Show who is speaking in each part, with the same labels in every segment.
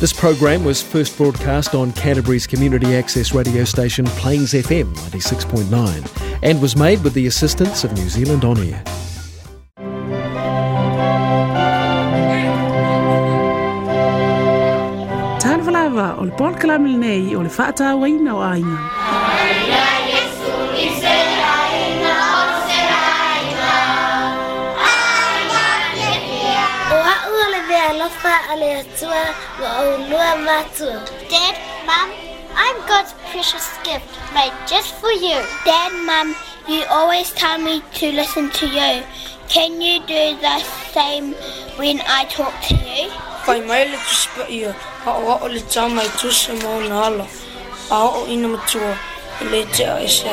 Speaker 1: This program was first broadcast on Canterbury's community access radio station Plains FM 96.9 and was made with the assistance of New Zealand On Air.
Speaker 2: Dad, Mom, I'm God's precious gift made just for you. Dad, Mom, you always tell me to listen to you. Can you do the same when I talk to you? Kai mai le ia, a le tā mai tusa mō nā ala, a o ina matua, le te a e se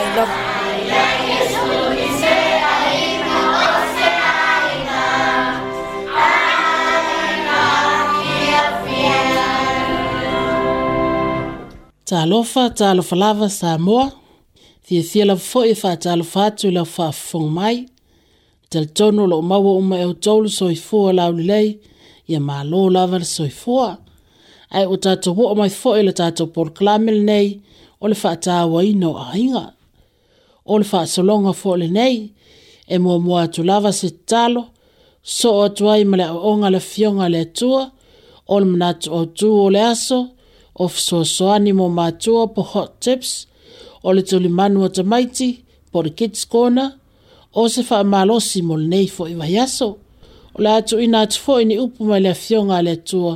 Speaker 2: you. talofa talofa lava sa moa thia thia lava foʻi e faatalofa atu i lau faafofoga mai talitono o loo maua uma e outoulu soifua laulilei ia lo lava le soifua ae ua tatou oo mai foʻi le tatou polokalame lenei o le faatauaina o aiga o le faasologa foʻi lenei e muamua atu lava se talo. so o atu ma le aʻoʻoga le afioga le atua o le manatu outū o le aso of so so animo matua po Hot Tips o le tolimanu o tamaiti po The Kids Corner o se faamalosi mo lenei foʻi vaiaso o le atuuina atu foʻi ni upu mai le afioga a le atua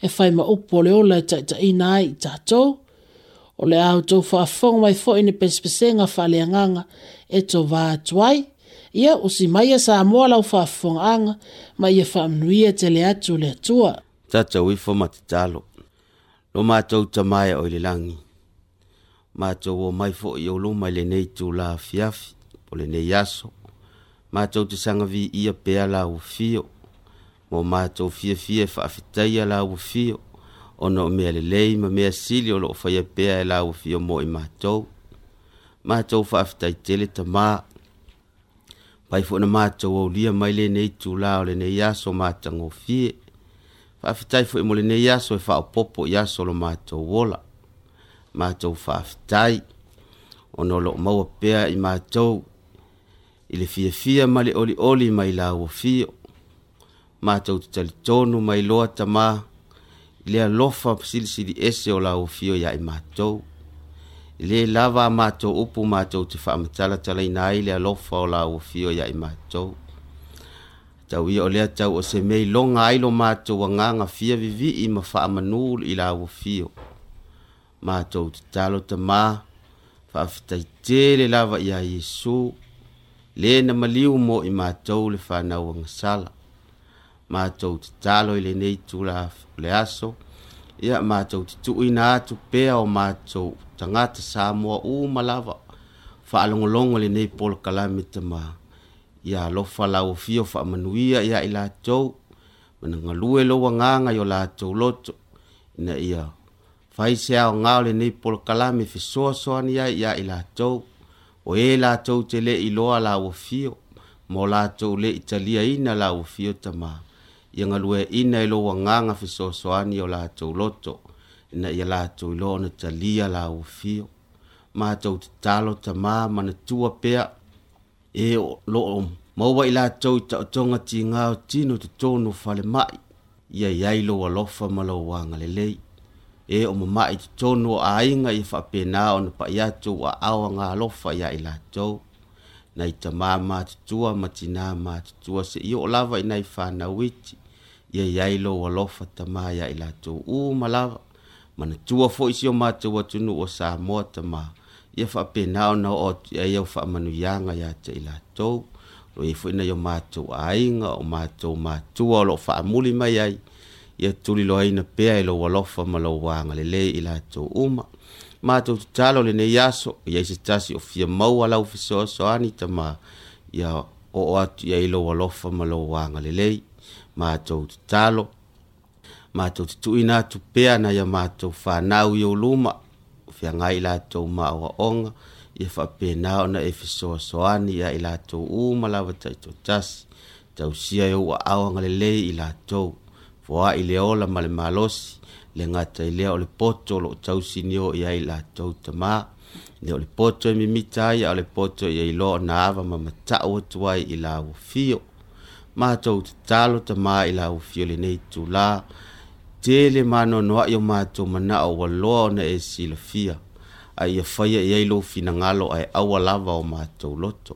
Speaker 2: e fai ma upu o le ola e taʻitaʻiina ai i tatou o le a outou faafofoga mai foʻi ni pesepesega faaleagaga e tovā atu ai ia usi maia sa moa lau faafofogaaga ma ia faamanuia tele atu o le atua tatou ifo ma tatalo lo matou tamai o i le lagi matou o mai foʻi ou luma i lenei tulafiafi o lenei aso matou te sagaviia pea la ua fio mo matou fiafia e faafetaia la ua fio ona o mea lelei ma mea sili o loo faia pea e la ua fio mo i matou matou faafetaitele tamā pai foʻi na matou aulia mai lenei tulā o lenei aso matagofie faafitai foʻi mo lenei aso e faaopoopo i aso lo matou ola matou faafitai ona o loo maua pea i matou i le fiafia ma le olioli mai lauafio matou tatalitonu mai loa tamā i le alofa silisili ese o lauafio iā i matou i lē lava a matou upu matou te faamatalatalaina ai le alofa o lauafio iā i matou tau ia o lea tau o se mei longa ai lo mātou agaga fia vivi'i ma fa'amanū i lauafio matou tatalo tamā faafetaitē le lava iā iesu lē na maliu mo i matou le fanau agasala matou tatalo i lenei tulaafo le aso ia matou tutuuina atu pea o matou tagata sa moa uma lava faalogologo lenei polokalame tamā ia alofa lauafia o faamanuia ia i latou mana galue lou agaga i o latou loto ina ia fai se aoga o lenei polokalame fesoasoani ai iā i latou o ē latou te leʻi loa lauafio ma o latou leʻi taliaina lauafio tamā ia galueina i lou agaga fesoasoani o latou loto ina ia latou i loa ona talia lauafio matou tatalo tamā ma na tua pea e lo o maua i latou i taʻotoga tigā o no te tonu falema'i ia i ai lou alofa ma lou agalelei e o nga i totonu o on ia faapenā ona paʻi atu ua ao agalofa iā i latou nai tamā matutua ma tinā matutua seʻi oo lava inai fanauiti ia i ai lou alofa tamā iā i latou uma lava ma na tua foʻi sio matou atunuu o sa moa tamā ia faapenaona o ai au faamanuiaga iā te i latou lo ia foʻi nai o matou aiga o matou matua o loo faamuli mai ai ia tuliloaina pea e lou alofa ma lou agalelē i latou uma matou tatalo lenei aso iai se tasi o fia maua lau fesoasoani tamā ia oo atu iai lou alofa ma lou agalelei matou tatalo matou tutuina atu pea na ia matou fanau i ou luma fiagai latou maaoaoga ia faapena ona e fesoasoani ia i latou uma lava taʻitoetasi tausia e uaau agalelei i latou foaʻi le ola ma le malosi le gata i lea o le poto loo tausinio i ai latou tamā le o le poto e mimita ia o le poto ia iloa ona ava ma mataʻu atu ai i lauafio matou tatalo tamā i lauafio lenei tulā tele manoanoa ia matou manaʻo aloa ona e silafia a ia faia e i ai lo finagalo ae aua lava o matou loto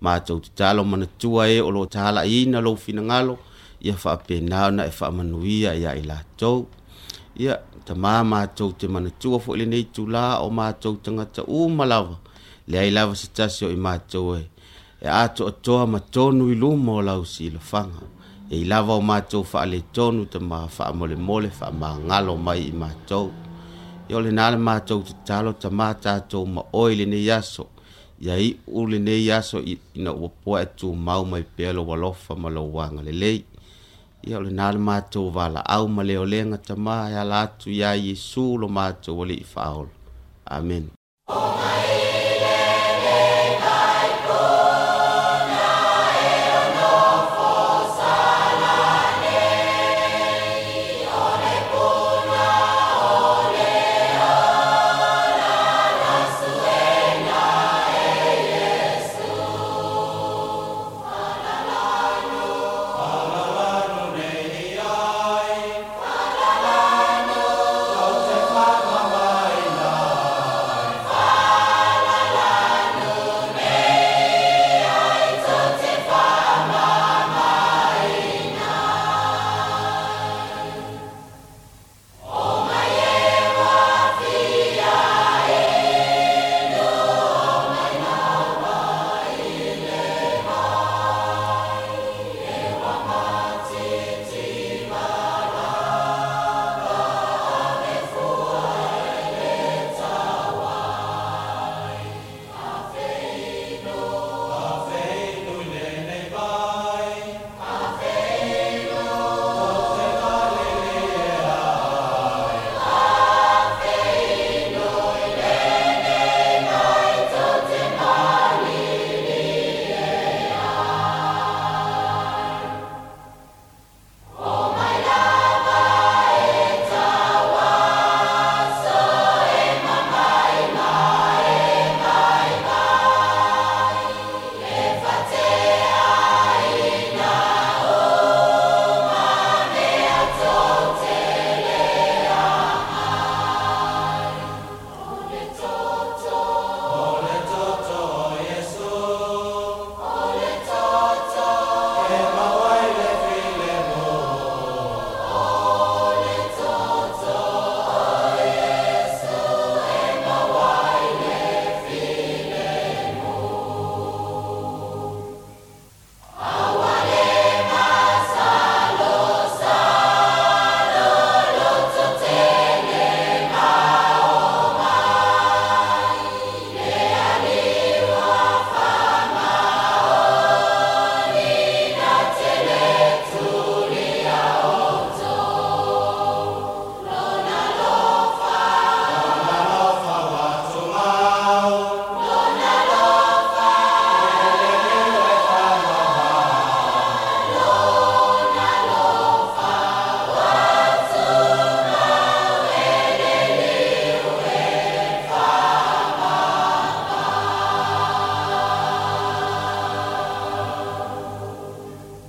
Speaker 2: matou tatalo manatua e o loo talaʻiina lou finagalo ia faapena ona e faamanuia ia i latou ia tamā matou te manatua foʻi lenei tulā o matou tagata uma lava leai lava se tasi o i matou e e atoatoa matonu i luma o lau silafaga e i lava o mātou whaale tonu te mā whaamolemole whaamangalo mai i mātou. I ole nāle le te talo ta mā tātou ma oile ne yaso. Ia i ule ne yaso i ina ua poa e tū mau mai pēlo walofa ma lo wanga lelei. Ia ole nāle mātou wala au ma leo lenga ta mā e ala atu ia Yesu lo mātou wali i Amen. Oh,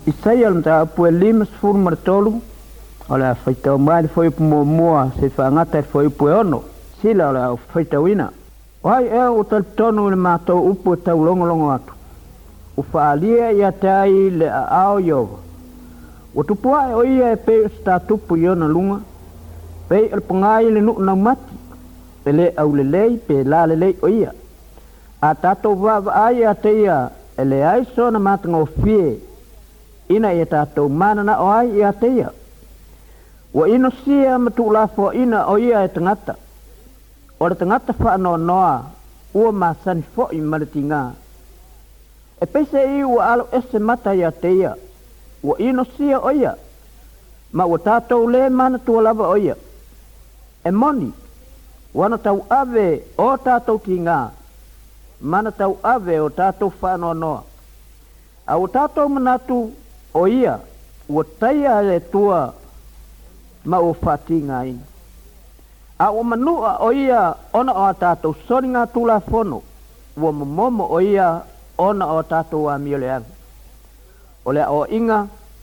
Speaker 2: i saia lo matakapu e lima sefulu lah, eh, ma ya le tolu o le ya. a faitaumai le foi upu muamua se faagata i le foi upu e ono sila o le a faitauina o ai ea ua talitonu i le matou upu e taulogologo atu u faaalia ia te ai le aao ieova ua tupu ae o ia e pei o se tatupu i ona luga pei o le pagai le nuu naumati pe lē aulelei pe la lelei o ia a tatou vaavaai a te ia e leai sona matagofie ina ia tatou manana o ai ia teia ua inosia ma tuulafoaina o ia e tagata o le tagata faanoanoa ua masani foʻi ma le tigā e peise i ua alo ese mata iā teia ua inosia o ia ma ua le mana manatua lava o e moni Wana tau ave o tatou tigā Mana tau ave o fa faanoanoa a ua tatou manatu o ia ua taia le tua ma ua fatiga ina a ua manu'a o ia ona o a tatou soniga tulafono ua momomo o ia ona o tatou amioleaga o le a o'iga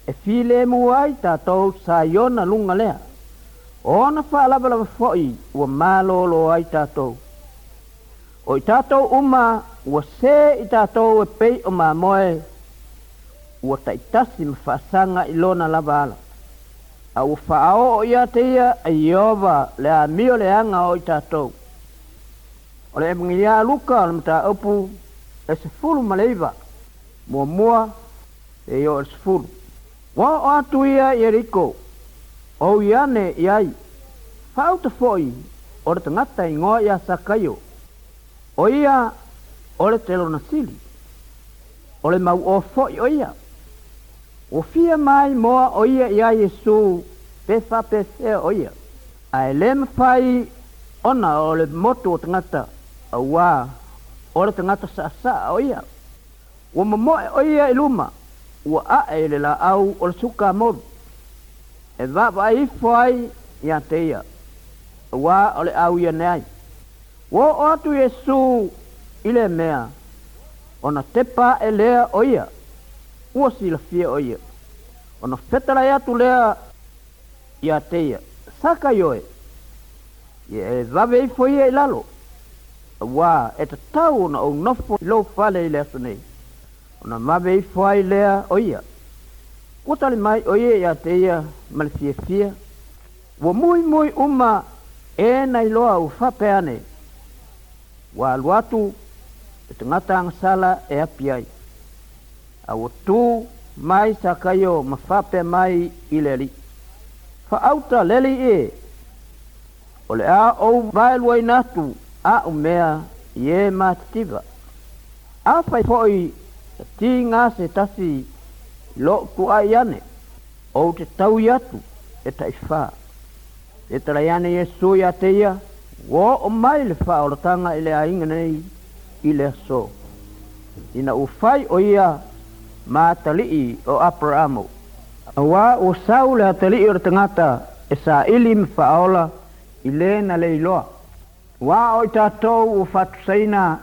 Speaker 2: e filemu ai tatou saiona luga lea ona fa'alavalava fo'i ua mālōlō ai tatou o i tatou uma ua sē i tatou e pei o mamoe ua taʻitasi fa'asaga i lona lava ala aua faaoo iā te ia e ieova le amio leaga o i tatou e o le evagelia luka o le mataupu e sefulu ma le iva muamua e io e sefulu ua o'o atu ia ieriko ou i ane i ai faauta fo'i o le tagata igoa iā sakaio o ia o le sili o le mauō fo'i o ia O fir mai mo oier ja je so befa pe se oier. A lem fai on ole mottonata a wa ortengata sa sa oier. Wo ma mo oier e luma wo a ele la a o suka mo. E va va e foi ya teia. A wa ole a ya nei. Wo otu je so ile mea. Ona tepa e lea oier. uosila fia o ia ona fetalai atu lea iā teia saka ioe ia e vave ai foia i lalo auā e tatau ona ou nofo i lou fale i le aso nei ona vave ai ai lea o ia ua tale mai o ia iā teia ma le fiafia ua muimui uma ēna iloa ua faapea ane ua alu atu e tagata agasala e api ai awa tū mai sakayo
Speaker 3: mafape mai i leli. Fa auta leli e, ole a ou vai luai natu a umea ye mativa. A fai poi ti ngā se tasi lo ku a iane, ou te tau iatu e taifā. E tala iane e sui a teia, wō o mai le wha o le i le a inga nei i le so. Ina u fai o ia matali'i o apramu awa usau le atali'i o tengata esa ilim fa'ola ile na leiloa wa o tatou u fatusaina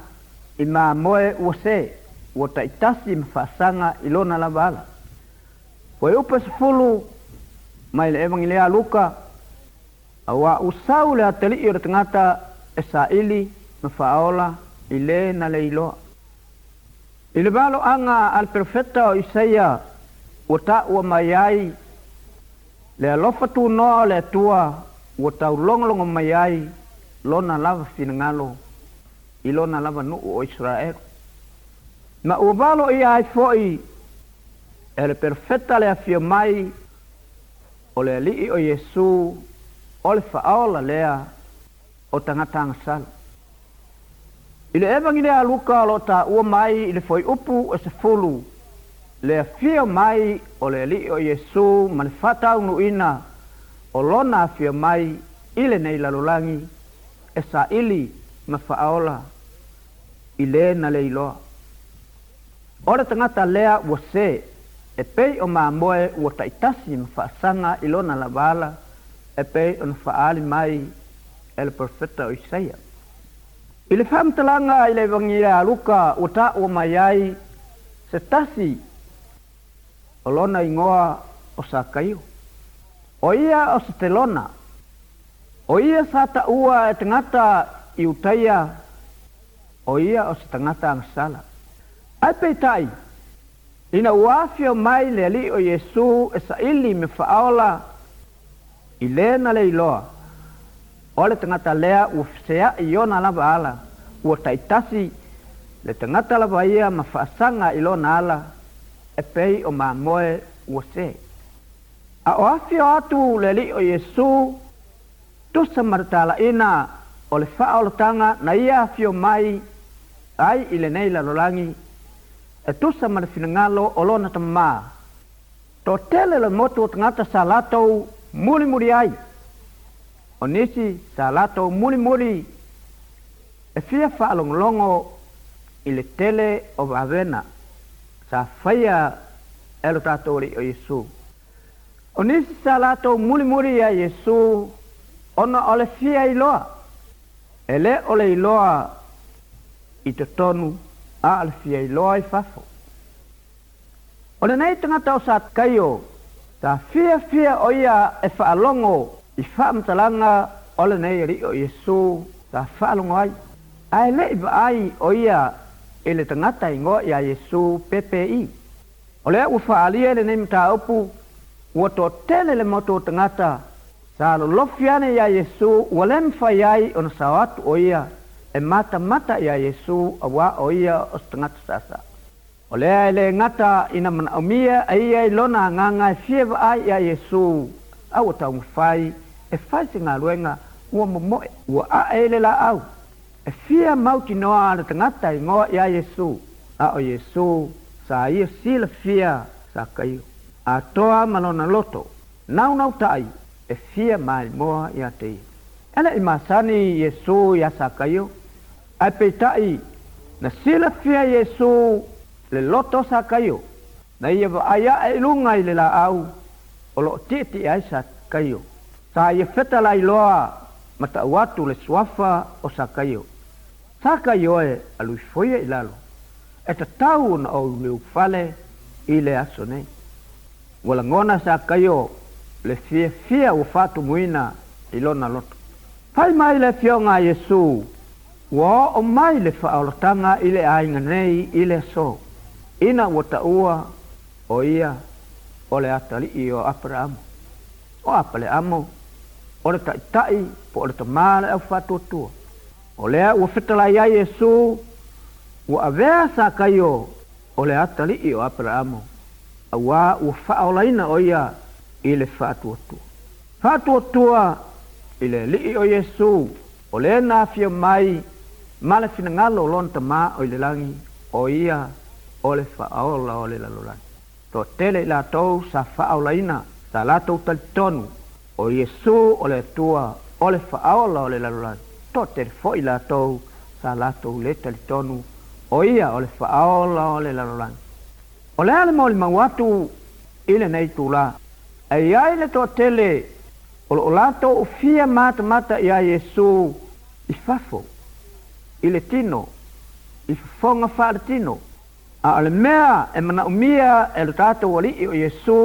Speaker 3: i mamoe ua se ua taʻitasi ma faasaga i lona lava ala ua upe sefulu mai le evagilia luka auā usau le atalii o le tagata esaʻili ma faaola i lē na le iloa ilivalo'aga alperofeta o isaia ua ta'ua mai ai le alofa tunō le atua ua taulogologo mai ai lona lava finagalo i lona lava nu'u o isra'el ma ua valo'i ai fo'i e le perofeta le afia mai o le ali'i o iesu o le fa'aola lea o tagata agasalo Il evang in le a luka lota oo mai le foi upu e se fou, le fio mai o le o Jeu manfata unu ina o lonafir mai ile ne la lolangi e sa ili mafaola il le na lelor. Oda tan lea wo se e pei o ma moe wo Titanin fasanga ilo na la bala e pei on faali mai el profeta Iiah. i le faamatalaga i le evagelia luka ua taʻuamai ai se tasi o lona igoa o sa o ia o se telona o ia sa taʻua e tagata iutaia o ia o se tagata agasala ae peitaʻi ina ua afio mai le ali'i o iesu e saʻili me fa'aola i lē na le iloa o le tagata lea ua feseaʻi ona lava ala ua taʻitasi le tagata lava ia ma faasaga i lona ala e pei o mamoe ua fē a o afio atu le alii o iesu tusa ma tatalaʻina o le faaolotaga na ia afio mai ai i lenei lalolagi e tusa ma le finagalo o lona tamamā toatele le motu o muli sa latou mulimuli ai onisi sa latou mulimuli e fia fa'alogologo i le tele o vaavena sa faia e lo tatou ali'i o iesu o nisi sa latou mulimuli iā iesu ona o le fia iloa e lē o le iloa i totonu a o le fia iloa i fafo o lenei tagata o sa kaio sa fiafia o ia e fa'alogo i faamatalaga o lanei o iesu tafa'alogo ai ae le'i va'ai o ia i le tagata igoa iā iesu pepe'i o lea ua fa'aalia i lenei mataupu ua toatele le matou tagata sa lolofi ane iā iesu ua lē mafai ai ona sao atu o ia e matamata iā iesu auā o ia o se tagata sasa o lea e lē gata ina manaʻomia e ia i lona agaga e fie va'ai iā iesu aua taumafai e faasiga aluega ua momoe ua aʻe i le laau e fia mau tinoa a le tagata i goa ya iā iesu a o Yesu sa ia silafia sa kaio atoa ma lona loto naunau taʻi e fia maelimoa iā te ia e leʻi masani iesu iā sa kaio ae peitaʻi na silafia iesu le loto sa kaio na ia vaai aʻe i luga i le laau o loo tiiti ai sa kaio sa ye feta la iloa mata watu le suafa o sakaio sakaio e alu foye foia i lalo e tatau ou le ufale i le aso nei ua sakaio le fiafia ua ufatu i lona loto fai mai le fionga yesu iesu ua o'o mai le fa'aolataga i le aiga nei i le aso ina ua o ia o le atali'i o apaleamo o apale amo ole ta itai orang ole tamāle au fa'atuatua o lea ua fetalaia iesu ua avea sa kaio o le atali'i o aperaamo auā ua fa'aolaina o ia i le fa'atuatua fa'atuatua i le ali'i o iesu o lē nafia mai ma le finagalo o lona tamā o i le lagi o ia o le fa'aola o le lalolagi toatele i latou sa fa'aolaina sa latou o Yesu o le atua o le faaola o le lalolagi to'atele fo'i latou sa latou leta le tonu o ia o le faaola o le lalolagi o le lea le maulimau atu i lenei tulā e iai le toatele o lo'o latou ofia matamata iā iesu i fafo i le tino i fofoga faaletino a o le mea e mana'umia e lo tatou ali'i o iesu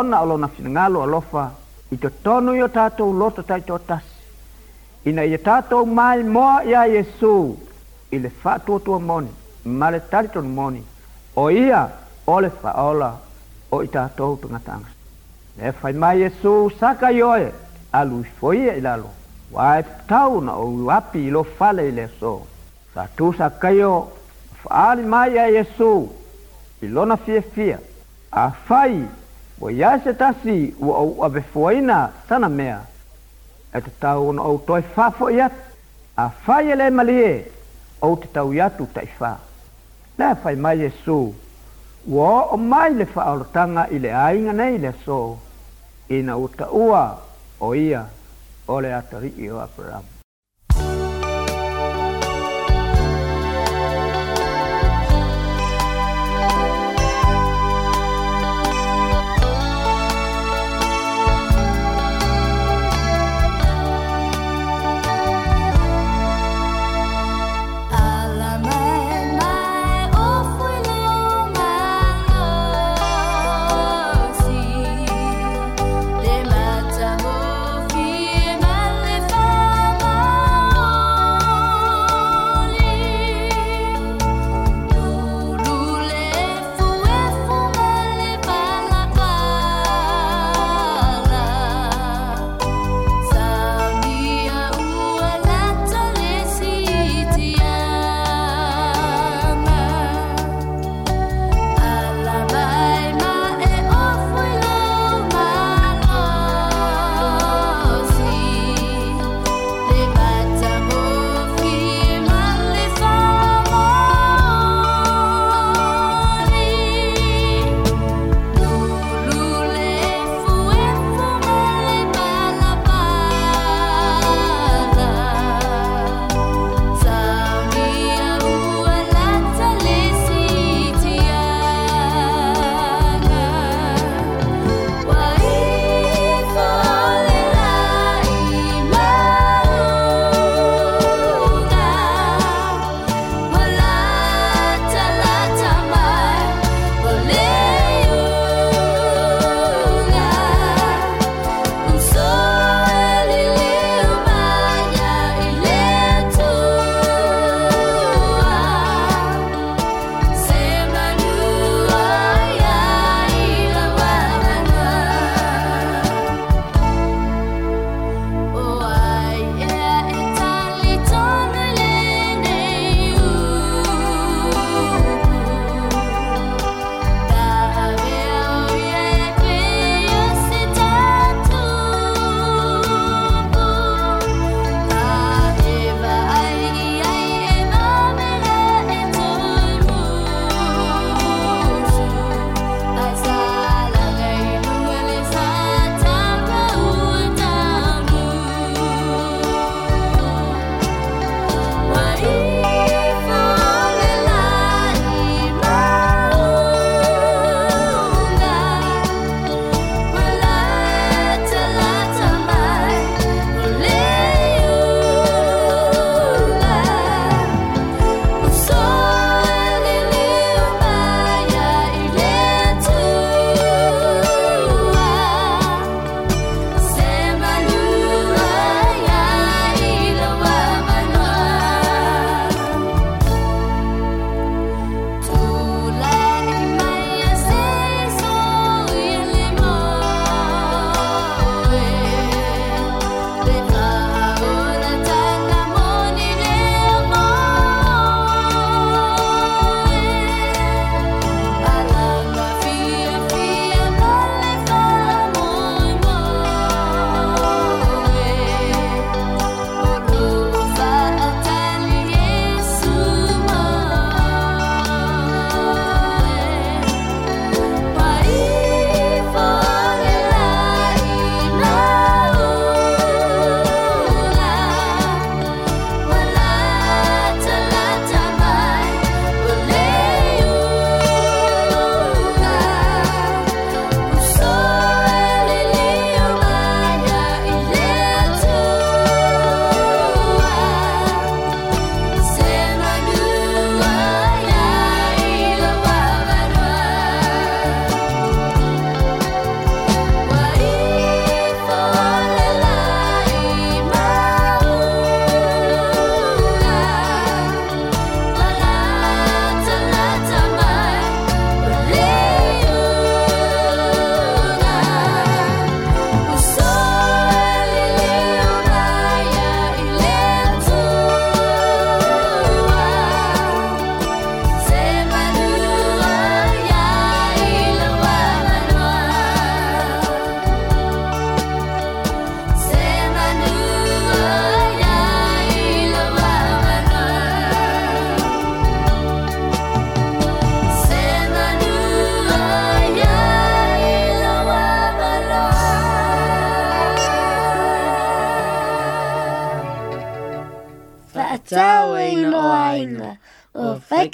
Speaker 3: ona o lona finagalo alofa i totonu yo tatou loto taʻitotasi ina ia tatou mai moa iā iesu i le faatuatua moni ma le tali moni o ia o le faaola o i tatou tagata agasi le fai mai iesu saka ioe alui foia i lalo ua e tau na ou api i lo fale i le aso sa tu sakaio faaali mai iā iesu i lona fiafia afai Wa ia se tasi wa au ave fuaina sana mea. E te tau ono au toi fafo iat. A fai ele malie au te tau iatu tai fa. Nā fai mai e su. Wa o mai le fa aurotanga i le ainga nei le so. Ina uta ua o ia o le atari i o aparamu.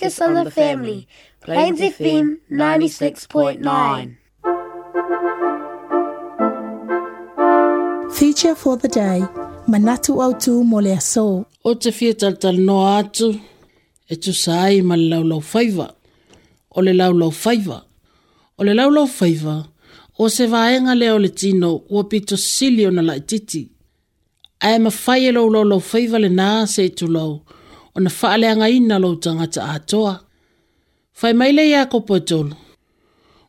Speaker 4: Focus on the Family, Plains FM 96.9. Feature for the day, Manatu Autu aso.
Speaker 5: O
Speaker 4: te fia
Speaker 5: no atu, e tusa ai ma le laulau faiva. O le laulau faiva. O le laulau faiva, o se vaenga leo le tino ua pito silio na laititi. Ae mawhai e laulau faiva le nā se tulau. ona faaleaga ina lou tagata atoa fai mai le iā kopo e tolu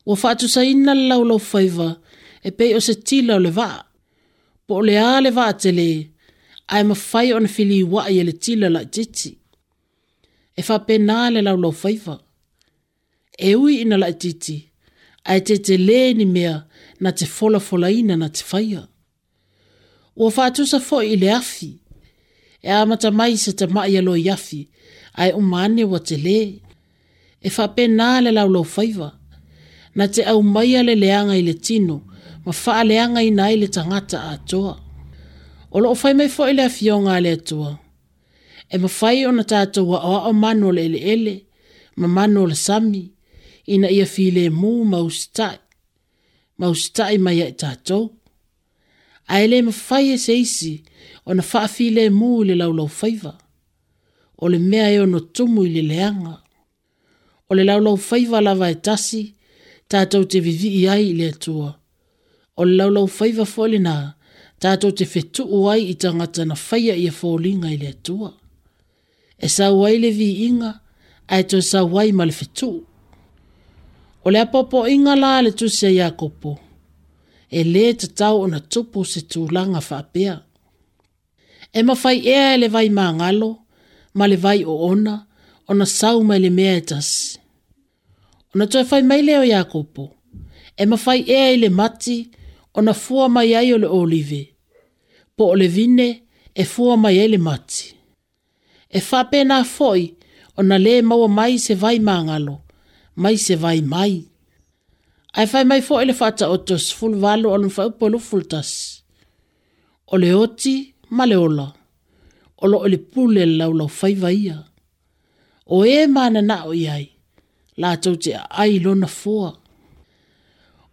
Speaker 5: ua faatusaina le laulau faiva e pei se tila o le vaa po o leā le vaatele ae mafai ona filiuaʻi e le tila la laʻitiiti e faapenā le laulau faiva e ui ina laʻitiiti ae le ni mea na te folafolaina na te faia ua faatusa foʻi i le afi e amata mai se te mai alo yafi, ai umane wa te le. E fa pe nā le lau lau faiva, na te au mai le leanga i le tino, ma faa leanga i nai le tangata a toa. O lo fai mai fo ele a fionga le atua. E ma fai o na tātou wa oa o mano le ele ele, ma mano le sami, ina ia fi le mu ma ustai. Ma ustai mai e tātou. Aile ma fai e ma fai e seisi, ona faafi le mu i le laulau faiva o le mea e ono tumu i le leaga o le laulau faiva lava e tasi tatou te vivii ai i le atua o le laulau faiva foʻi lenā tatou te fetuu ai i tagata na faia ia foliga i le atua e sau ai le viiga ae toe sau ai ma le fetuu o le inga la le tusi a iakopo e lē tatau ona tupu se tulaga faapea e mawhai ea e vai mā ngalo, ma le vai o ona, ona sau mai le mea e tasi. Ona toi whai mai leo ia kopo, e mawhai ea e le mati, ona fua mai ai o le olive, po o le vine e fua mai ai le mati. E whape nā foi, ona le maua mai se vai mā ngalo, mai se vai mai. Ai fai mai fo ele whata o tos, ful valo o lumfa upo lufultas. O le oti, male le ola. O lo le pule lau lau fai vaia. O e mana na o iai. La tau te ai lo na fua.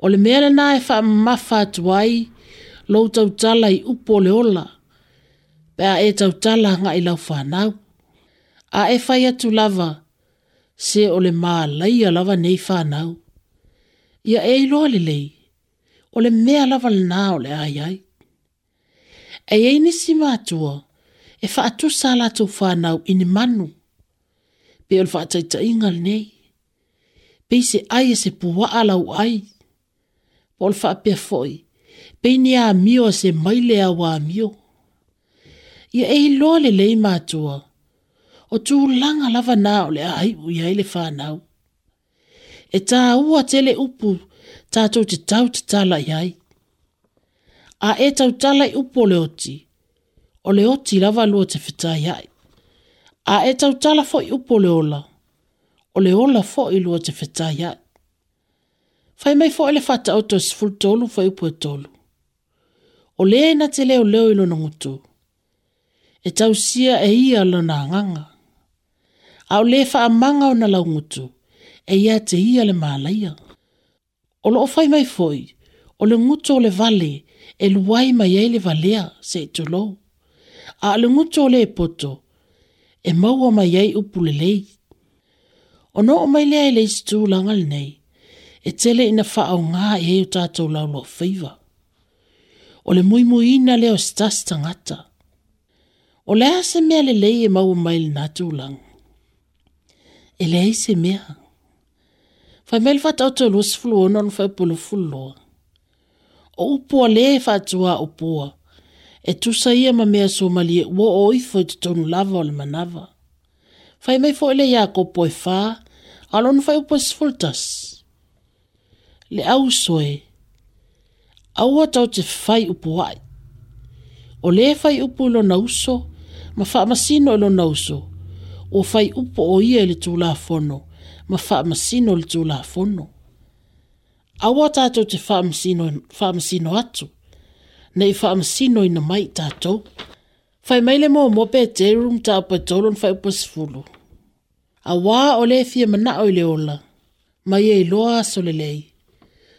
Speaker 5: O le mea na e wha mafa tuai. Lo tau tala i upo le ola. Pea e tau tala nga i lau whanau. A e fai atu lava. Se o le maa laia lava nei whanau. Ia e iloa le lei. O le mea lava na o le ai ai e ei nisi mātua, e whaatu sā lātou whānau ini manu. Pe ol whaataita ingal nei, pe se ai e se puwa alau ai. Pol wha pe foi, pe ni a mio e se maile a wā mio. Ia ei loale lei mātua, o tū langa lava nā o le ai ui ai le whānau. E tā ua tele upu, tātou te tau te tala iai a e tau tala i upo le oti. O le oti lava lua te whetai ai. A e tau tala fo i upo le ola. O le ola fo i lua te whetai ai. Fai mai fo ele fata auto e sifu tolu fo i upo e tolu. O le e na te leo leo ilo nangutu. E tau sia e ia lo na nganga. A o le faa manga o na laungutu. E ia te ia le maalaya. O lo o fai mai foi. O le ngutu o le vale. e luai mai ai le valea se tolo. A le nguto le poto, e maua mai ai upu le lei. O no o mai lea e le istu langal nei, e tele ina whaau ngā e e o tātou lo fiva. O le mui mui ina leo stas tangata. O lea se mea le lei e maua mai le nātou lang. E lei se mea. Whai mele wata e o tō losfulu onon whai pulu fuloa. o upua le whātua o pua. E tusa ia ma mea so malie ua o ifo i tonu lava o le manava. Fai mai fo ele ia ko poe whā, alon fai upo sfultas. Le au soe, au atau te fai upo ai. O le fai upo ilo na uso, ma wha masino ilo na uso, o fai upo o ia ili tū la fono, ma wha masino ili tū la fono. Awa tātou te whaamasino atu. Nei whaamasino ina mai tātou. Whai maile mō mō pē te rūm tā upa tōlon whai upa sifulu. A wā o le fia mana o le ola. Mai e loa aso le lei.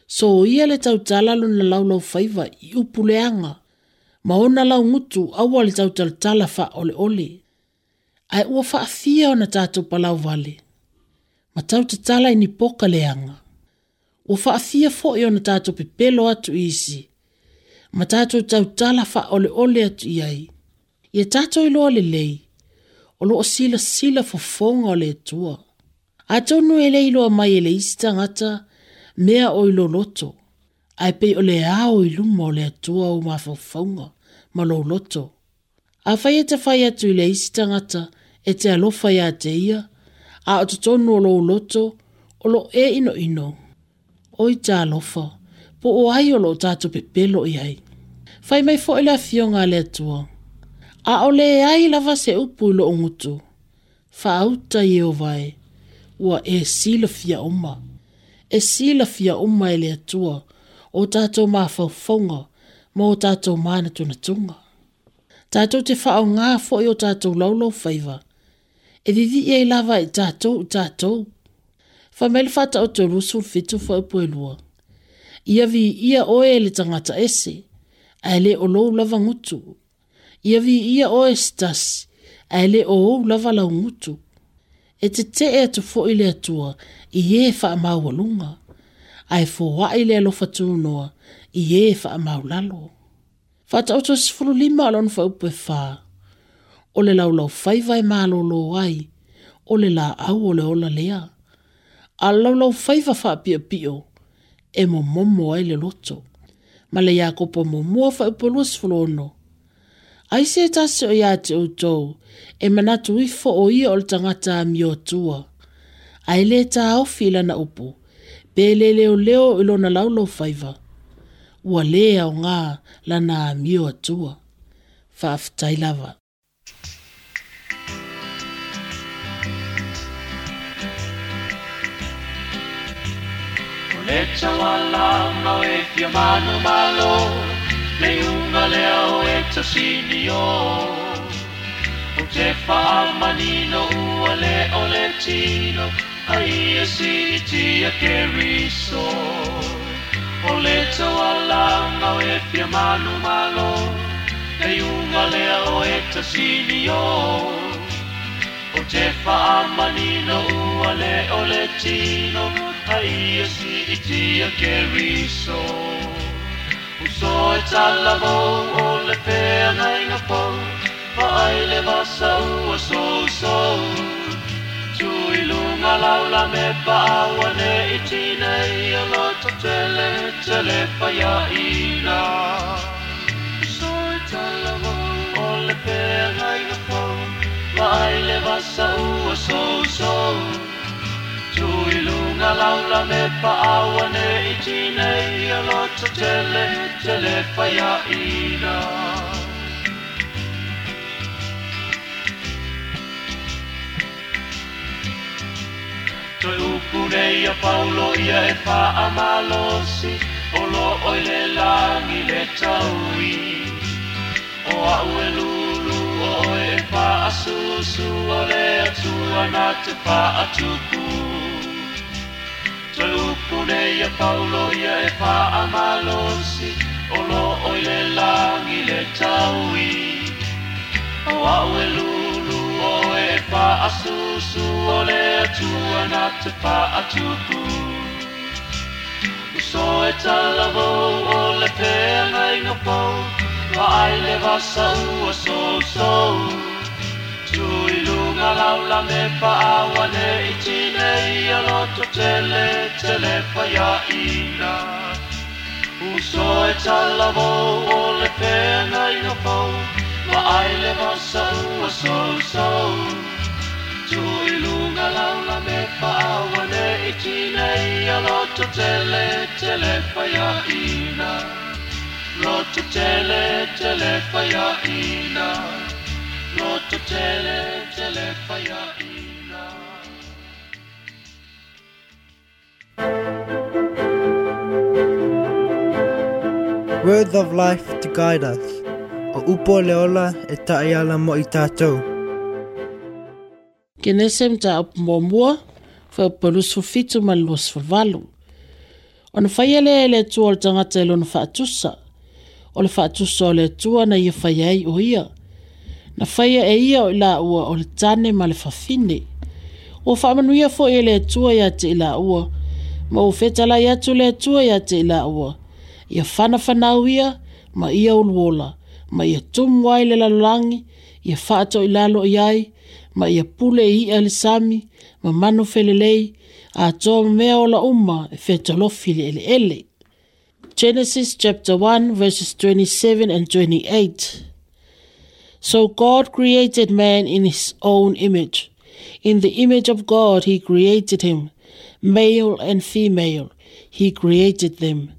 Speaker 5: So ia le tau talalo na laulau faiva i upu le anga. Ma ona lau ngutu awa le tau tala tala wha ole ole. Ai ua wha a fia o na tātou palau vale. Ma tau te tala i ni poka le anga ua fo e ona pe pepelo atu isi ma tatou tautala ole atu i ai ia tatou iloa lelei o loo silasila fofoga o tua. atua atou nui e lea iloa mai e le isi tangata, mea o i loto. ae pe ole le ao i luma o le atua o ma fonga ma lo loto afai e te fai atu i le isi tangata, e te alofa iā te ia a o totonu o lo loto o lo e ino ino oi tā lofo, po o ai o lo tātu pe pelo i ai. Fai mai fo ila e fio ngā le tua. A o le ai lava se upu lo ngutu. Fa auta i o vai, ua e sila fia uma. E sila fia uma i e le tua, o tātou mā fawfonga, mō o tātou mana tuna tunga. Tātou te fa o ngā fo i o tātou laulau faiva. E didi e lava i tātou, tātou, fa mele fata o te rusu fitu fa upo e elua. Ia vi ia oe le tangata ese, a le o lou lava ngutu. Ia vi ia oe stas, a le o ou lava lau ngutu. E te te e atu fo ile atua, i e fa amaua lunga. A e fo wa ile alofa tūnoa, i e fa amau lalo. Fata o tos fulu lima alon fa upo e fa. O le lau lau faivai maa lolo wai, o le la au o ola lea a laulau faiva fa pia pio e mo momo ai le loto ma le yako po mo mo fa po los flono ai se ta se o ya te o e mana tu i fo o ia o tangata mi o tua ai le ta o fila na upu pe le leo leo ilo na laulau faiva ua lē aogā lana amio atua faafetai lava Echa walama e fia manu malo le unga leo echa sinio O te fa manino ua le o le tino Ai e si tia ke riso O le tawalanga e fia manu malo le unga leo echa sinio o te whaamanino ua le o le tino haia si i tia ke riso u so e talavou o le pea nai ngā pau ai le vasa ua so. tui lunga laula me paaua ne i tina ia loto tele tele paia ina u so e talavou o le pea nai ngā ailevassa ua so so, Tui lunga laula me paawa ne i tina i a lota tele Tele whaia ina Toi
Speaker 6: upu nei paulo ia e wha amalosi Olo oile langi le taui O au e lulu oe pa asusu o le atua na te pa atupu Taupu nei a paulo ia e pa amalosi O lo o le langi le taui O au e lulu o e pa asusu o le atua na te pa atupu Uso e talavou o le pēngai no pou ai le vasa ua so so la me awa paawane i tinei a loto tele tele ina. uso e talavou o le pena i no pau ma ai le masaʻua sousou tuʻiluga la me awa paawane i tinei a loto tele tele faiaʻina loto tele tele ina. No tele, tele faya Words of Life to Guide Us O Upo le ola e Taiala Mo i tātou
Speaker 5: Ke nese mta apu mō mua Fa upo lusu fitu ma lusu valu O na faya le e le tua o tangata ilo e na faatusa O le faatusa o le tua na ia faya i o ia na faia e ia o la o le tane ma le fafine ua faamanuia foʻi e le atua iā te ilaʻua ma ua fetalai atu le atua iā te ilaʻua ia fanafanau ia ma ia uluola ma ia tumu ai le lalolagi ia ai ma ia pule e iʻa le sami ma manu felelei atoa ma mea o umma, uma e fetalofi le eleele Genesis chapter 1 verses 27 and 28 so God created man in his own image. In the image of God, he created him. Male and female, he created them.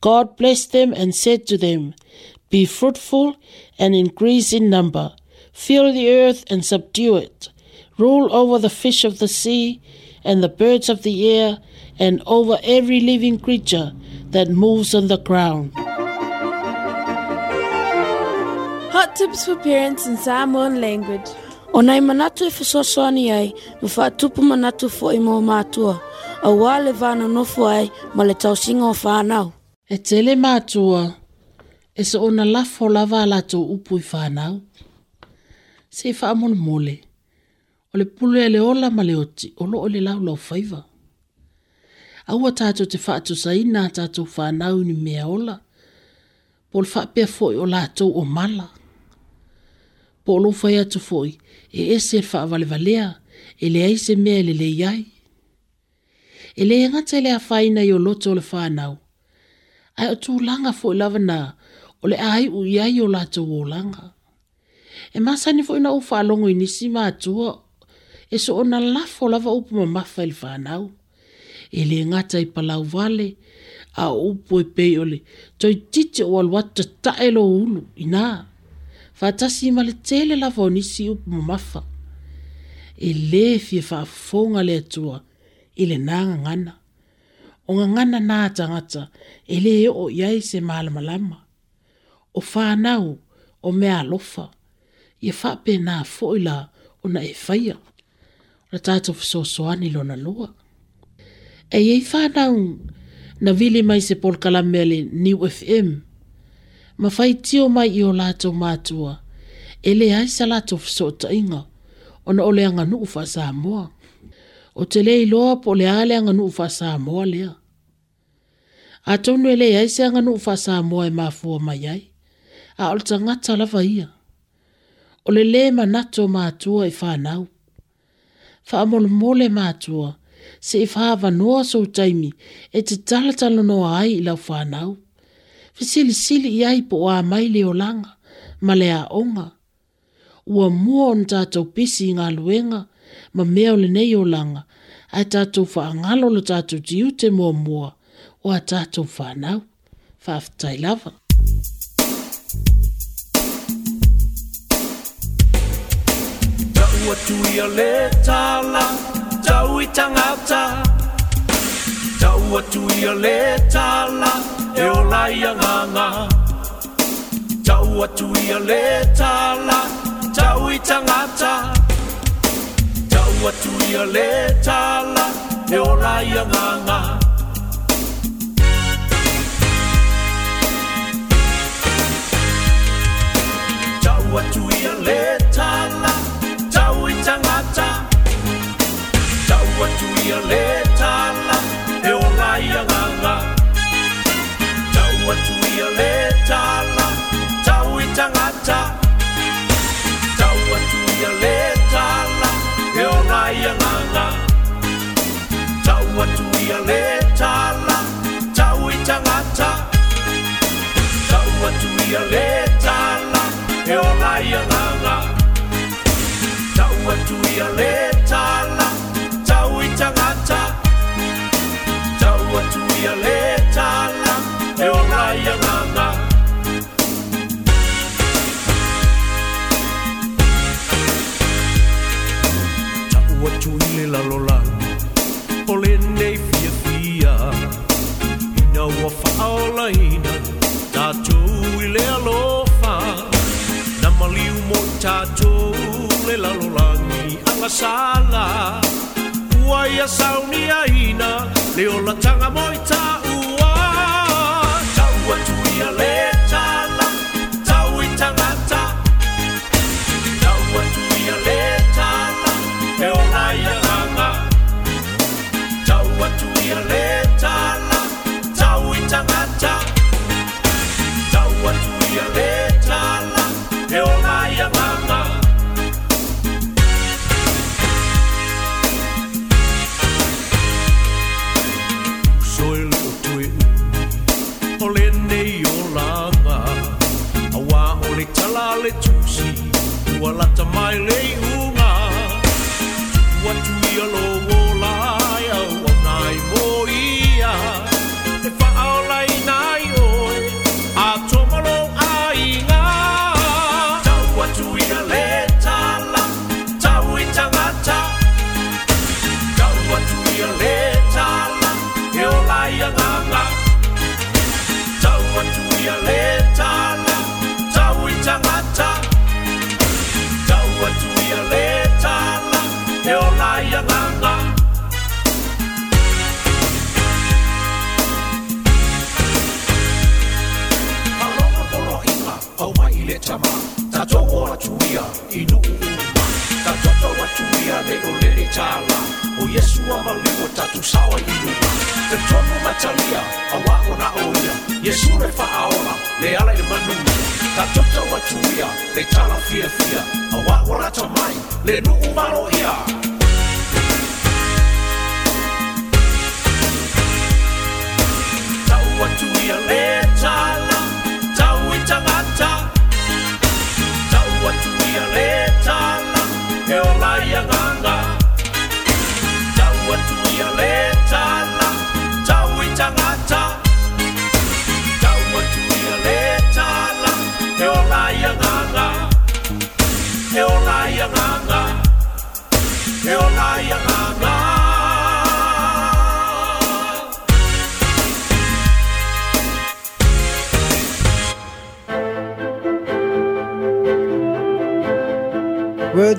Speaker 5: God blessed them and said to them, Be fruitful and increase in number. Fill the earth and subdue it. Rule over the fish of the sea and the birds of the air and over every living creature that moves on the ground.
Speaker 7: Tips for parents in Samoan language.
Speaker 8: Onai manatu e soni ai fa faatupu manatu foʻi mo matua auā le vanonofo ai ma le tausiga o fanau
Speaker 5: e tele matua e so ona la lava la tō upu i fanau se faamolemole o le pule le ola ma le oti o loo le laulau faiva aua tatou te faatosaina a tatou fanau i ni mea ola po le faapea foʻi o o mala po lo fai atu foi, e ese fa vale valea, e le aise mea le le iai. E le e ngata le a faina i o loto o le whanau, ai o tū langa fo i lava na, o le ai u iai o lato o langa. E masani fo i na ufa alongo i nisi maa tua, e so o na lafo o lava upu ma mafa i le whanau. E le ngata i palau vale, a upu e pei ole, toi titi o alwata taelo ulu i naa faatasi ma le tele lava o nisi upu mamafa e lē fia faafofoga le atua i lenā gagana o gagana na tagata e lē oo i ai se malamalama o fānau o mea alofa ia faapenā foʻi la ona e faia o na tatou fesoasoani lona lua e iai fānau na vili mai se polokalame a le new fm ma fai tio mai i o lato mātua. E le hai sa lato fso inga, o na ole anga nuu fa sa moa. O te le iloa po le ale anga nuu fa sa moa lea. A tonu e le hai sa anga nuu fa sa moa e mafua mai ai. A ole ta ngata lava ia. O le le ma nato mātua e whanau. Fa amol mole mātua se i whaava noa so taimi e te talatalo noa ai i lau whanau fisili sili i ai po o amai leo langa, ma le onga. Ua mua on tātou pisi ngā luenga, ma mea o le nei o langa, ai tātou wha angalo le tātou tiu te mua mua, o a tātou wha anau. Whaafetai lava. Tau atu ia le tāla, tau i tangata Tau atu ia le tāla, tau i eo lai a nganga Tau atu ia le tala Tau i chau Tau atu ia le tala Eo lai a nganga Tau atu ia le tala Tau i tangata Tau atu ia le tala violeta la, e o laia na na. Taua tu ia le sala Ua ia sauni aina Leo la tanga moita ua Tau atu ia lea
Speaker 6: chama tatogo watuia inuu tatoto watuia leolele tala o yesu amaligo tatusawa inuma tetonu matalia auao na oia yesu le faaola le ala i le manuia tatoto watuia le tala fiafia na latamai le nuu maloia Bayang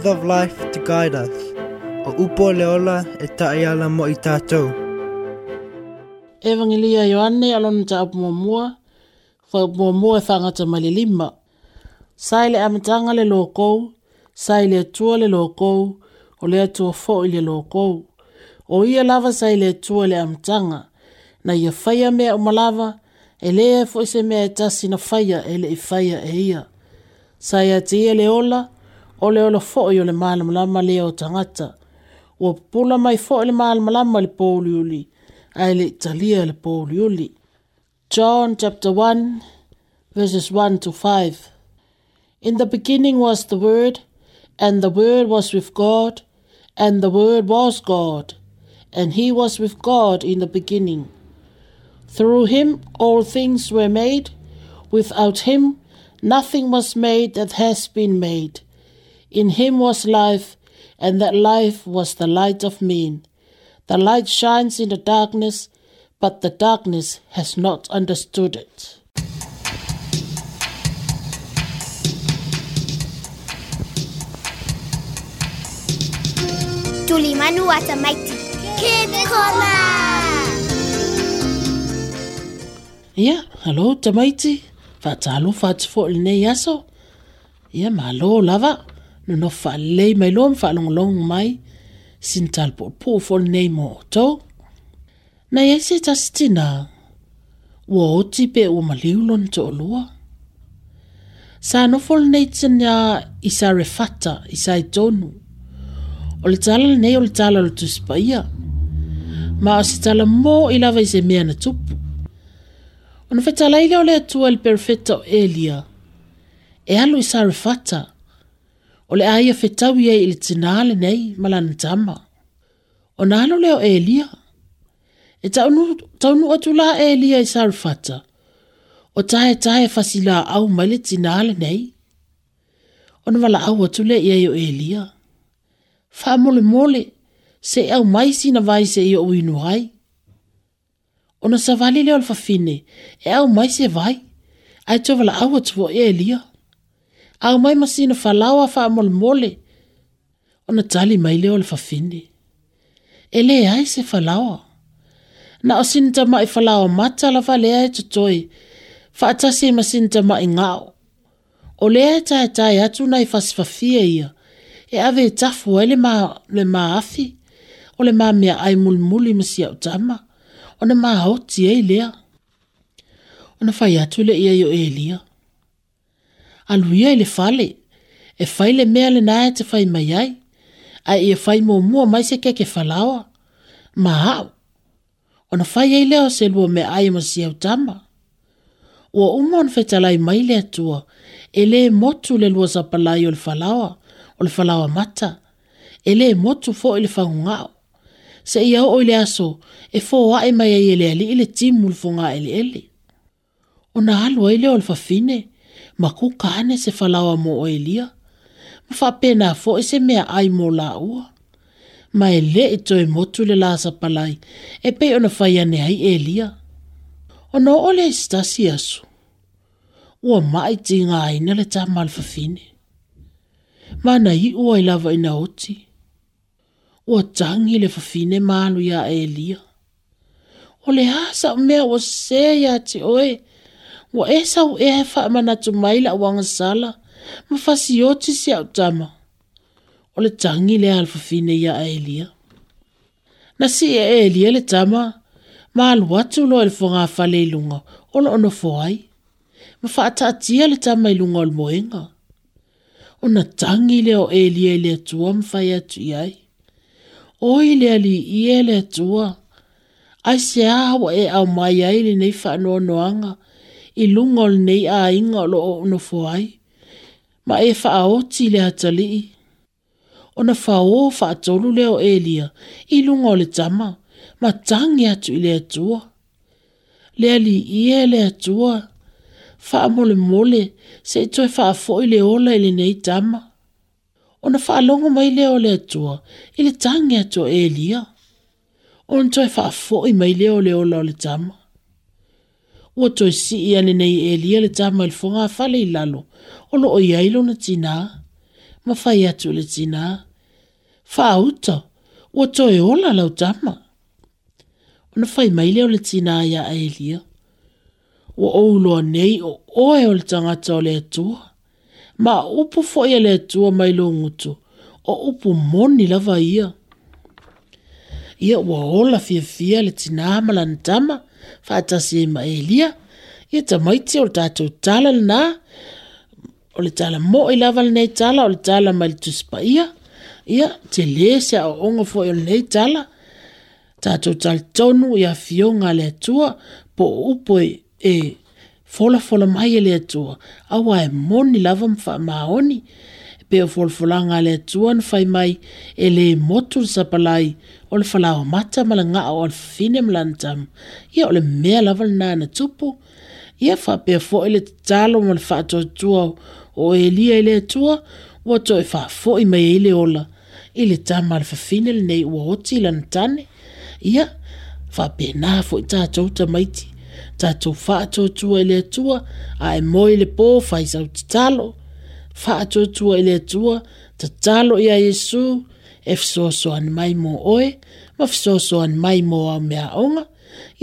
Speaker 6: breath of life to guide us. O upo leola e, e taiala mo i tātou.
Speaker 5: Evangelia Ioane alona ta apumamua, mua apumamua e whangata mali lima. Sai le amatanga le lōkou, sai le atua le lōkou, o le atua fo i le lōkou. O ia lava sai le atua le amatanga, na ia whaia mea o malava, e lea e fo se mea e tasi na whaia e le i e whaia e ia. Sai a le ola, le o le olo fo i o le malamalama lea o tagata ua pupula mai fo i le malamalama i le poliuli ae le italia le poliuli john chapter 1 verses 1 to 5 in the beginning was the word and the word was with god and the word was god and he was with god in the beginning through him all things were made without him nothing was made that has been made in him was life, and that life was the light of men. The light shines in the darkness, but the darkness has not understood it. Tulimanu was a mighty Kid Corner. Ia, alo tamaiti. Whaatalo whaatifo'o lenei aso. Ia, malo lava no faalelei mai loa ma faalogologo mai sina talapoopo folenei mo outou na iai se tasitina ua oti pe ua maliu lona toʻalua sa nofo lenei tania i sa refata i sa itonu o le tala lenei o le tala o le tusi paia ma o se tala mo i lava i se mea na tupu ona o le atua i le perofeta o elia e alu i sa refata O le aia fetau ia i le tinale nei malana tama. O nalo leo e lia. E taunu, taunu atu la e lia i sarfata. O tae tae fasila au mai le tinale nei. O na wala au atu le ia o e lia. Wha mole mole se au mai sina vai se ia o uinu hai. O na savali leo alfafine e au mai se vai. Ai tova la au atu o e lia. au mai masina falao a faamolemole ona tali mai lea o le fafine e lē ai se falaoa na o sina tamaʻi falaoa mata lava lea e totoe faatasi e masina tamaʻi gao o lea e taetae atu nai fasifafia ia e ave e tafu ai le, ma, le maafi o le mamea ai mulimuli ma siaʻu tama ona mahaoti ai lea ona fai atu leʻi ai o elia aluia i le fale e fai le mea lenā e te fai mai ai ae ia fai muamua mai se keke falaoa ma aʻu ona fai ai lea o se lua mea ai ma siau tama ua uma ona fetalai mai le atua e lē motu le lua sapalai o le falaoa o le falaoa mata e lē motu foʻi le faugaʻo seʻia oo i le aso e foaʻe mai ai e le alii le timu le fogā fogaʻeleʻele ona alu ai lea o le fafine ma kuka ane se falawa mo o elia. Ma fa pena fo e se me ai mo la ua. Ma e le e mo motu le la sa palai e pe ona fai ane hai elia. O no ole e stasi asu. Ua mai ti ngā ina le ta malfa fine. Ma na i ua i lava ina oti. o tangi le fa fine maalu ya elia. Ole le hasa mea o se ya te oe wa e sau e he wha amana tu maila o wanga sala, ma fasi o te si au tama. O le tangi le alfa fine ia a Elia. Na si e e Elia le tama, ma alu watu lo e le fonga a fale ilunga, o lo ono fwai. Ma wha ata atia le tama ilunga o le moenga. O na tangi le o e Elia le atua ma fai atu iai. Oi le ali i e le atua. Ai se aho e au mai ai le nei wha anua noanga. Oi i lungol nei a ingolo o no fuai. Ma e whaoti le o fa whao le o elia i lungol le tama ma tangi atu i le atua. Le ali ie le atua. Wha mole mole se e toi whaafo i le ola i le nei tama. Ona whaalongo mai o le atua i le tangi atu elia. Ona toi whaafo i mai leo le ola o le tama. ua toe sii a lenei e lia le tama i le foga fale i lalo o loo iai lona tinā ma fai atu le tinā faauta ua toe ola lau tama ona fai mai o le tinā ia a elia ua ouloa nei o oe o le tagata o le atua ma upu fo a le atua mai lo ngutu o upu moni lava ia ia ua ola fiafia le tina ma lana tama faatasi ma elia ia tamaiti o le tatou tala lanā o le tala moʻi lava lenei tala o le tala mai le tusi paia ia te lē se aʻoʻoga foʻi o lenei tala tatou talitonu ia fioga a le atua po o upu e, e folafola mai e le atua auā e moni lava ma faamaoni pe o folfolanga le tuan fai mai e le motu sapalai o le falao mata malanga o al finem lantam ia o le mea laval nana tupu ia fa pe fo ele talo mal fa to tua o elia ele tua wa to fa fo i mai ele ola ele tamal fa finel nei wa oti lantane ia fa pe na fo ta to ta maiti ta to fa to tua ele tua ai e mo ele po fa sa talo faatoatua i le atua tatalo iā iesu e fesoasoani mai mo oe ma fesoasoani mai mo aumeaʻoga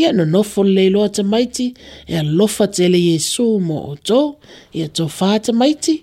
Speaker 5: ia nonofo lelei loa tamaiti e alofa tele iesu mo outou ia tofā tamaiti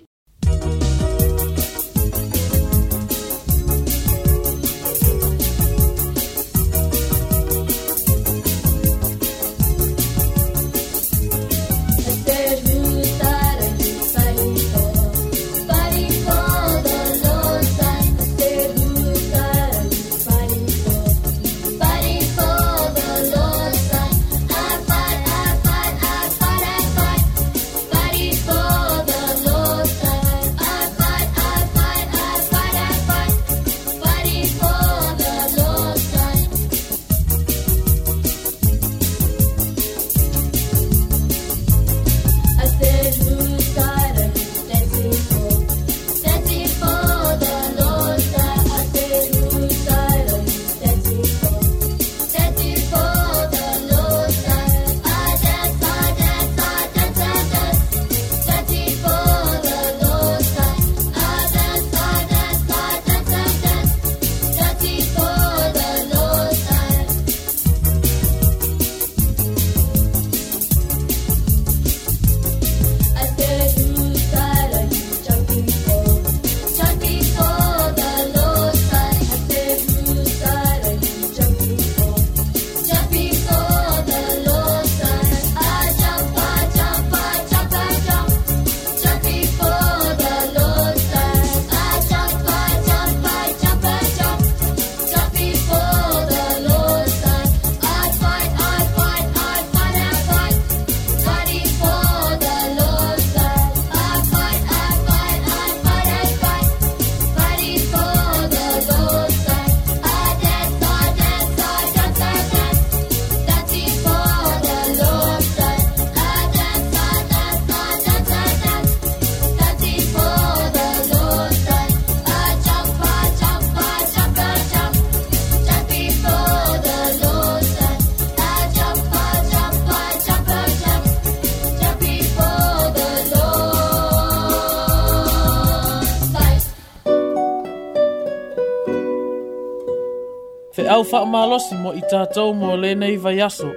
Speaker 6: tau malosi mo i tātou mō lēnei vai aso.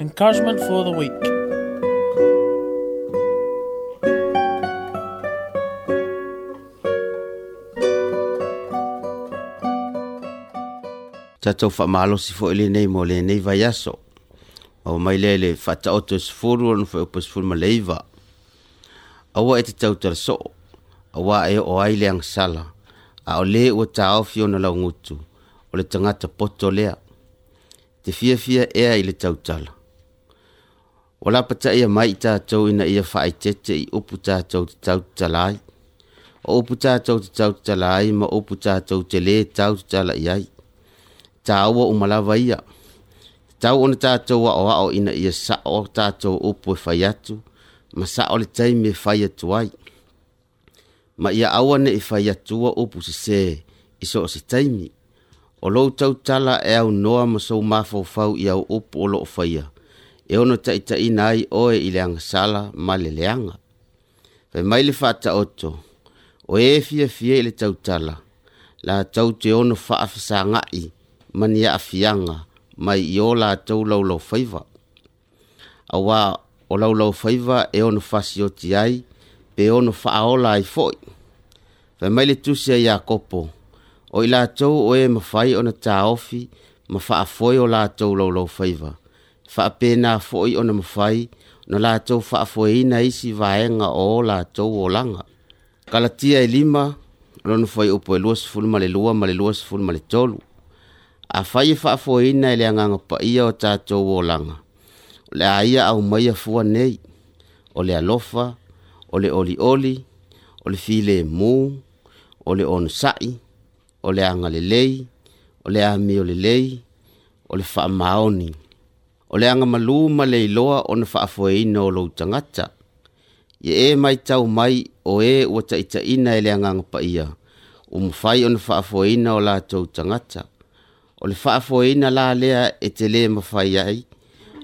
Speaker 6: Encouragement for the week.
Speaker 9: Tātou malosi fo i nei mō lēnei vai aso. O mai lele whataoto sifuru anu wha upa sifuru ma leiva. Awa e te tau tara soo. Awa e o aile ang sala. A o le ua tāofio na lau ngutu. o le tangata poto lea, te fia fia ea i le tautala. Wala pata ia mai ta tau ina ia whae tete i upu ta tau te tau talai. O upu ta tau te tau talai ma upu ta tau te le tau te tala iai. Ta awa umalawa ia. Tau ona ta tau wa oa o ina ia sa o ta tau upu e whae atu. Ma sa o le taimi e whae atu ai. Ma ia awa ne e whae atua upu se se iso o se taimi. Ma O lou tautala e au noa ma sou mafaufau i au upu o loo faia. E ono taʻitaʻina ai oe i le agasala ma le leaga. Fai mai le faataoto, o e fiafia i le tautala, latou te ono faafesagaʻi ma ni aafiaga mai i o latou laulau faiva. Auā o laulau faiva e ono fasioti ai pe ono faaola ai foʻi. Fai mai le tusi a Iakopo, o i lātou oe mawhai ona tāofi ma whaafoi o lātou laulau whaiva. Whaapena foi ona mawhai no lātou whaafoeina isi vaenga o lātou o langa. Kalatia e lima, lona foi upo e luas fulu male lua male luas fulu male tolu. A whai e whaafoeina e le anganga pa o tātou o O le aia au maia fua nei, o le alofa, o le oli oli, o le file mū, o le on sai, o le aga lelei o mi ami o lelei o le faamaoni o le aga malū ma le iloa ona faafoeina o lou tagata ia e mai tau mai o ē e ua taʻitaʻina e le agaga paia uma fai ona faafoeina o latou Ole o le faafoeina la lea e te lē mafai ai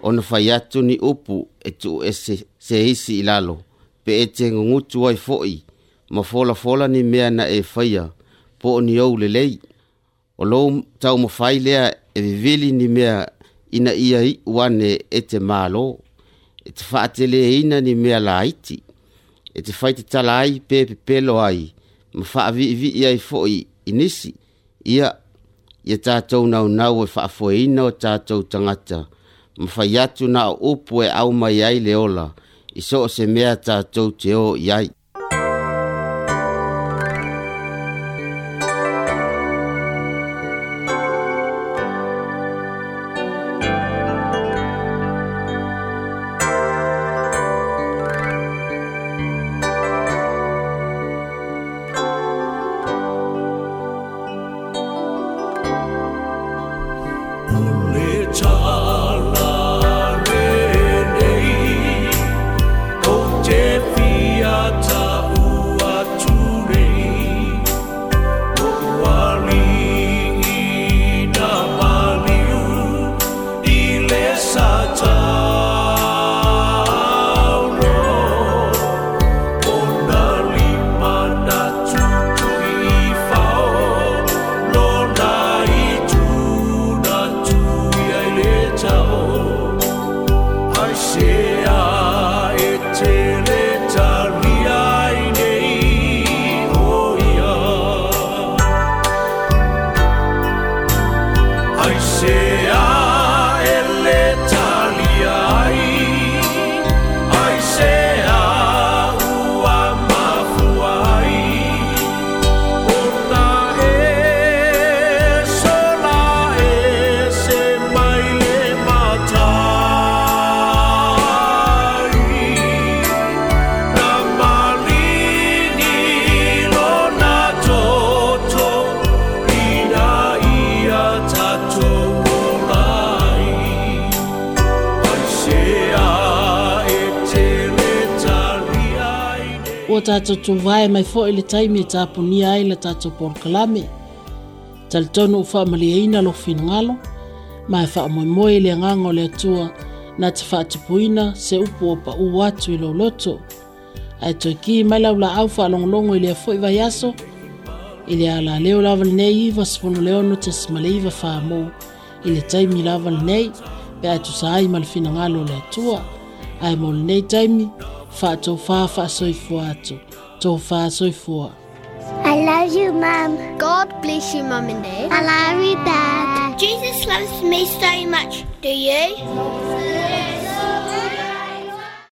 Speaker 9: ona fai atu ni upu e tuu ese se isi ilalo. pe e te gugutu ai foi. ma folafola ni mea na e faia po ni ou le lei. O lo tau mo lea e vivili ni mea ina ia i wane e te malo. E te fate le e ina ni mea la iti. E te fai te tala ai pe pelo ai. Ma faa vi i vi ia i fo i inisi. Ia, ia tātou nau nau e faa fo e ina o tātou tangata. Ma fai atu na upu e au mai ai le ola. I so se mea tātou te o iai. ai.
Speaker 5: totuvae mai foi le taimi e tapunia ai la tatou polokalame talitonu u faamalieina lofo finagalo ma e faamoemoe i le agaga o le atua na te faatupuina se upu o paū atu i louloto aetoeki mai laulaaufaalogologo i lea fo vaaso i le alaleolava lenei il6tma le ifamo i le taimi lava lenei pe ae tusaai ma le finagalo o le atua ae molenei taimi faatoufā faasoifua atu so far, so far. I
Speaker 10: love you, Mum.
Speaker 11: God bless you, Mum and
Speaker 12: Dad. I love you, Dad.
Speaker 13: Jesus loves me so much. Do you?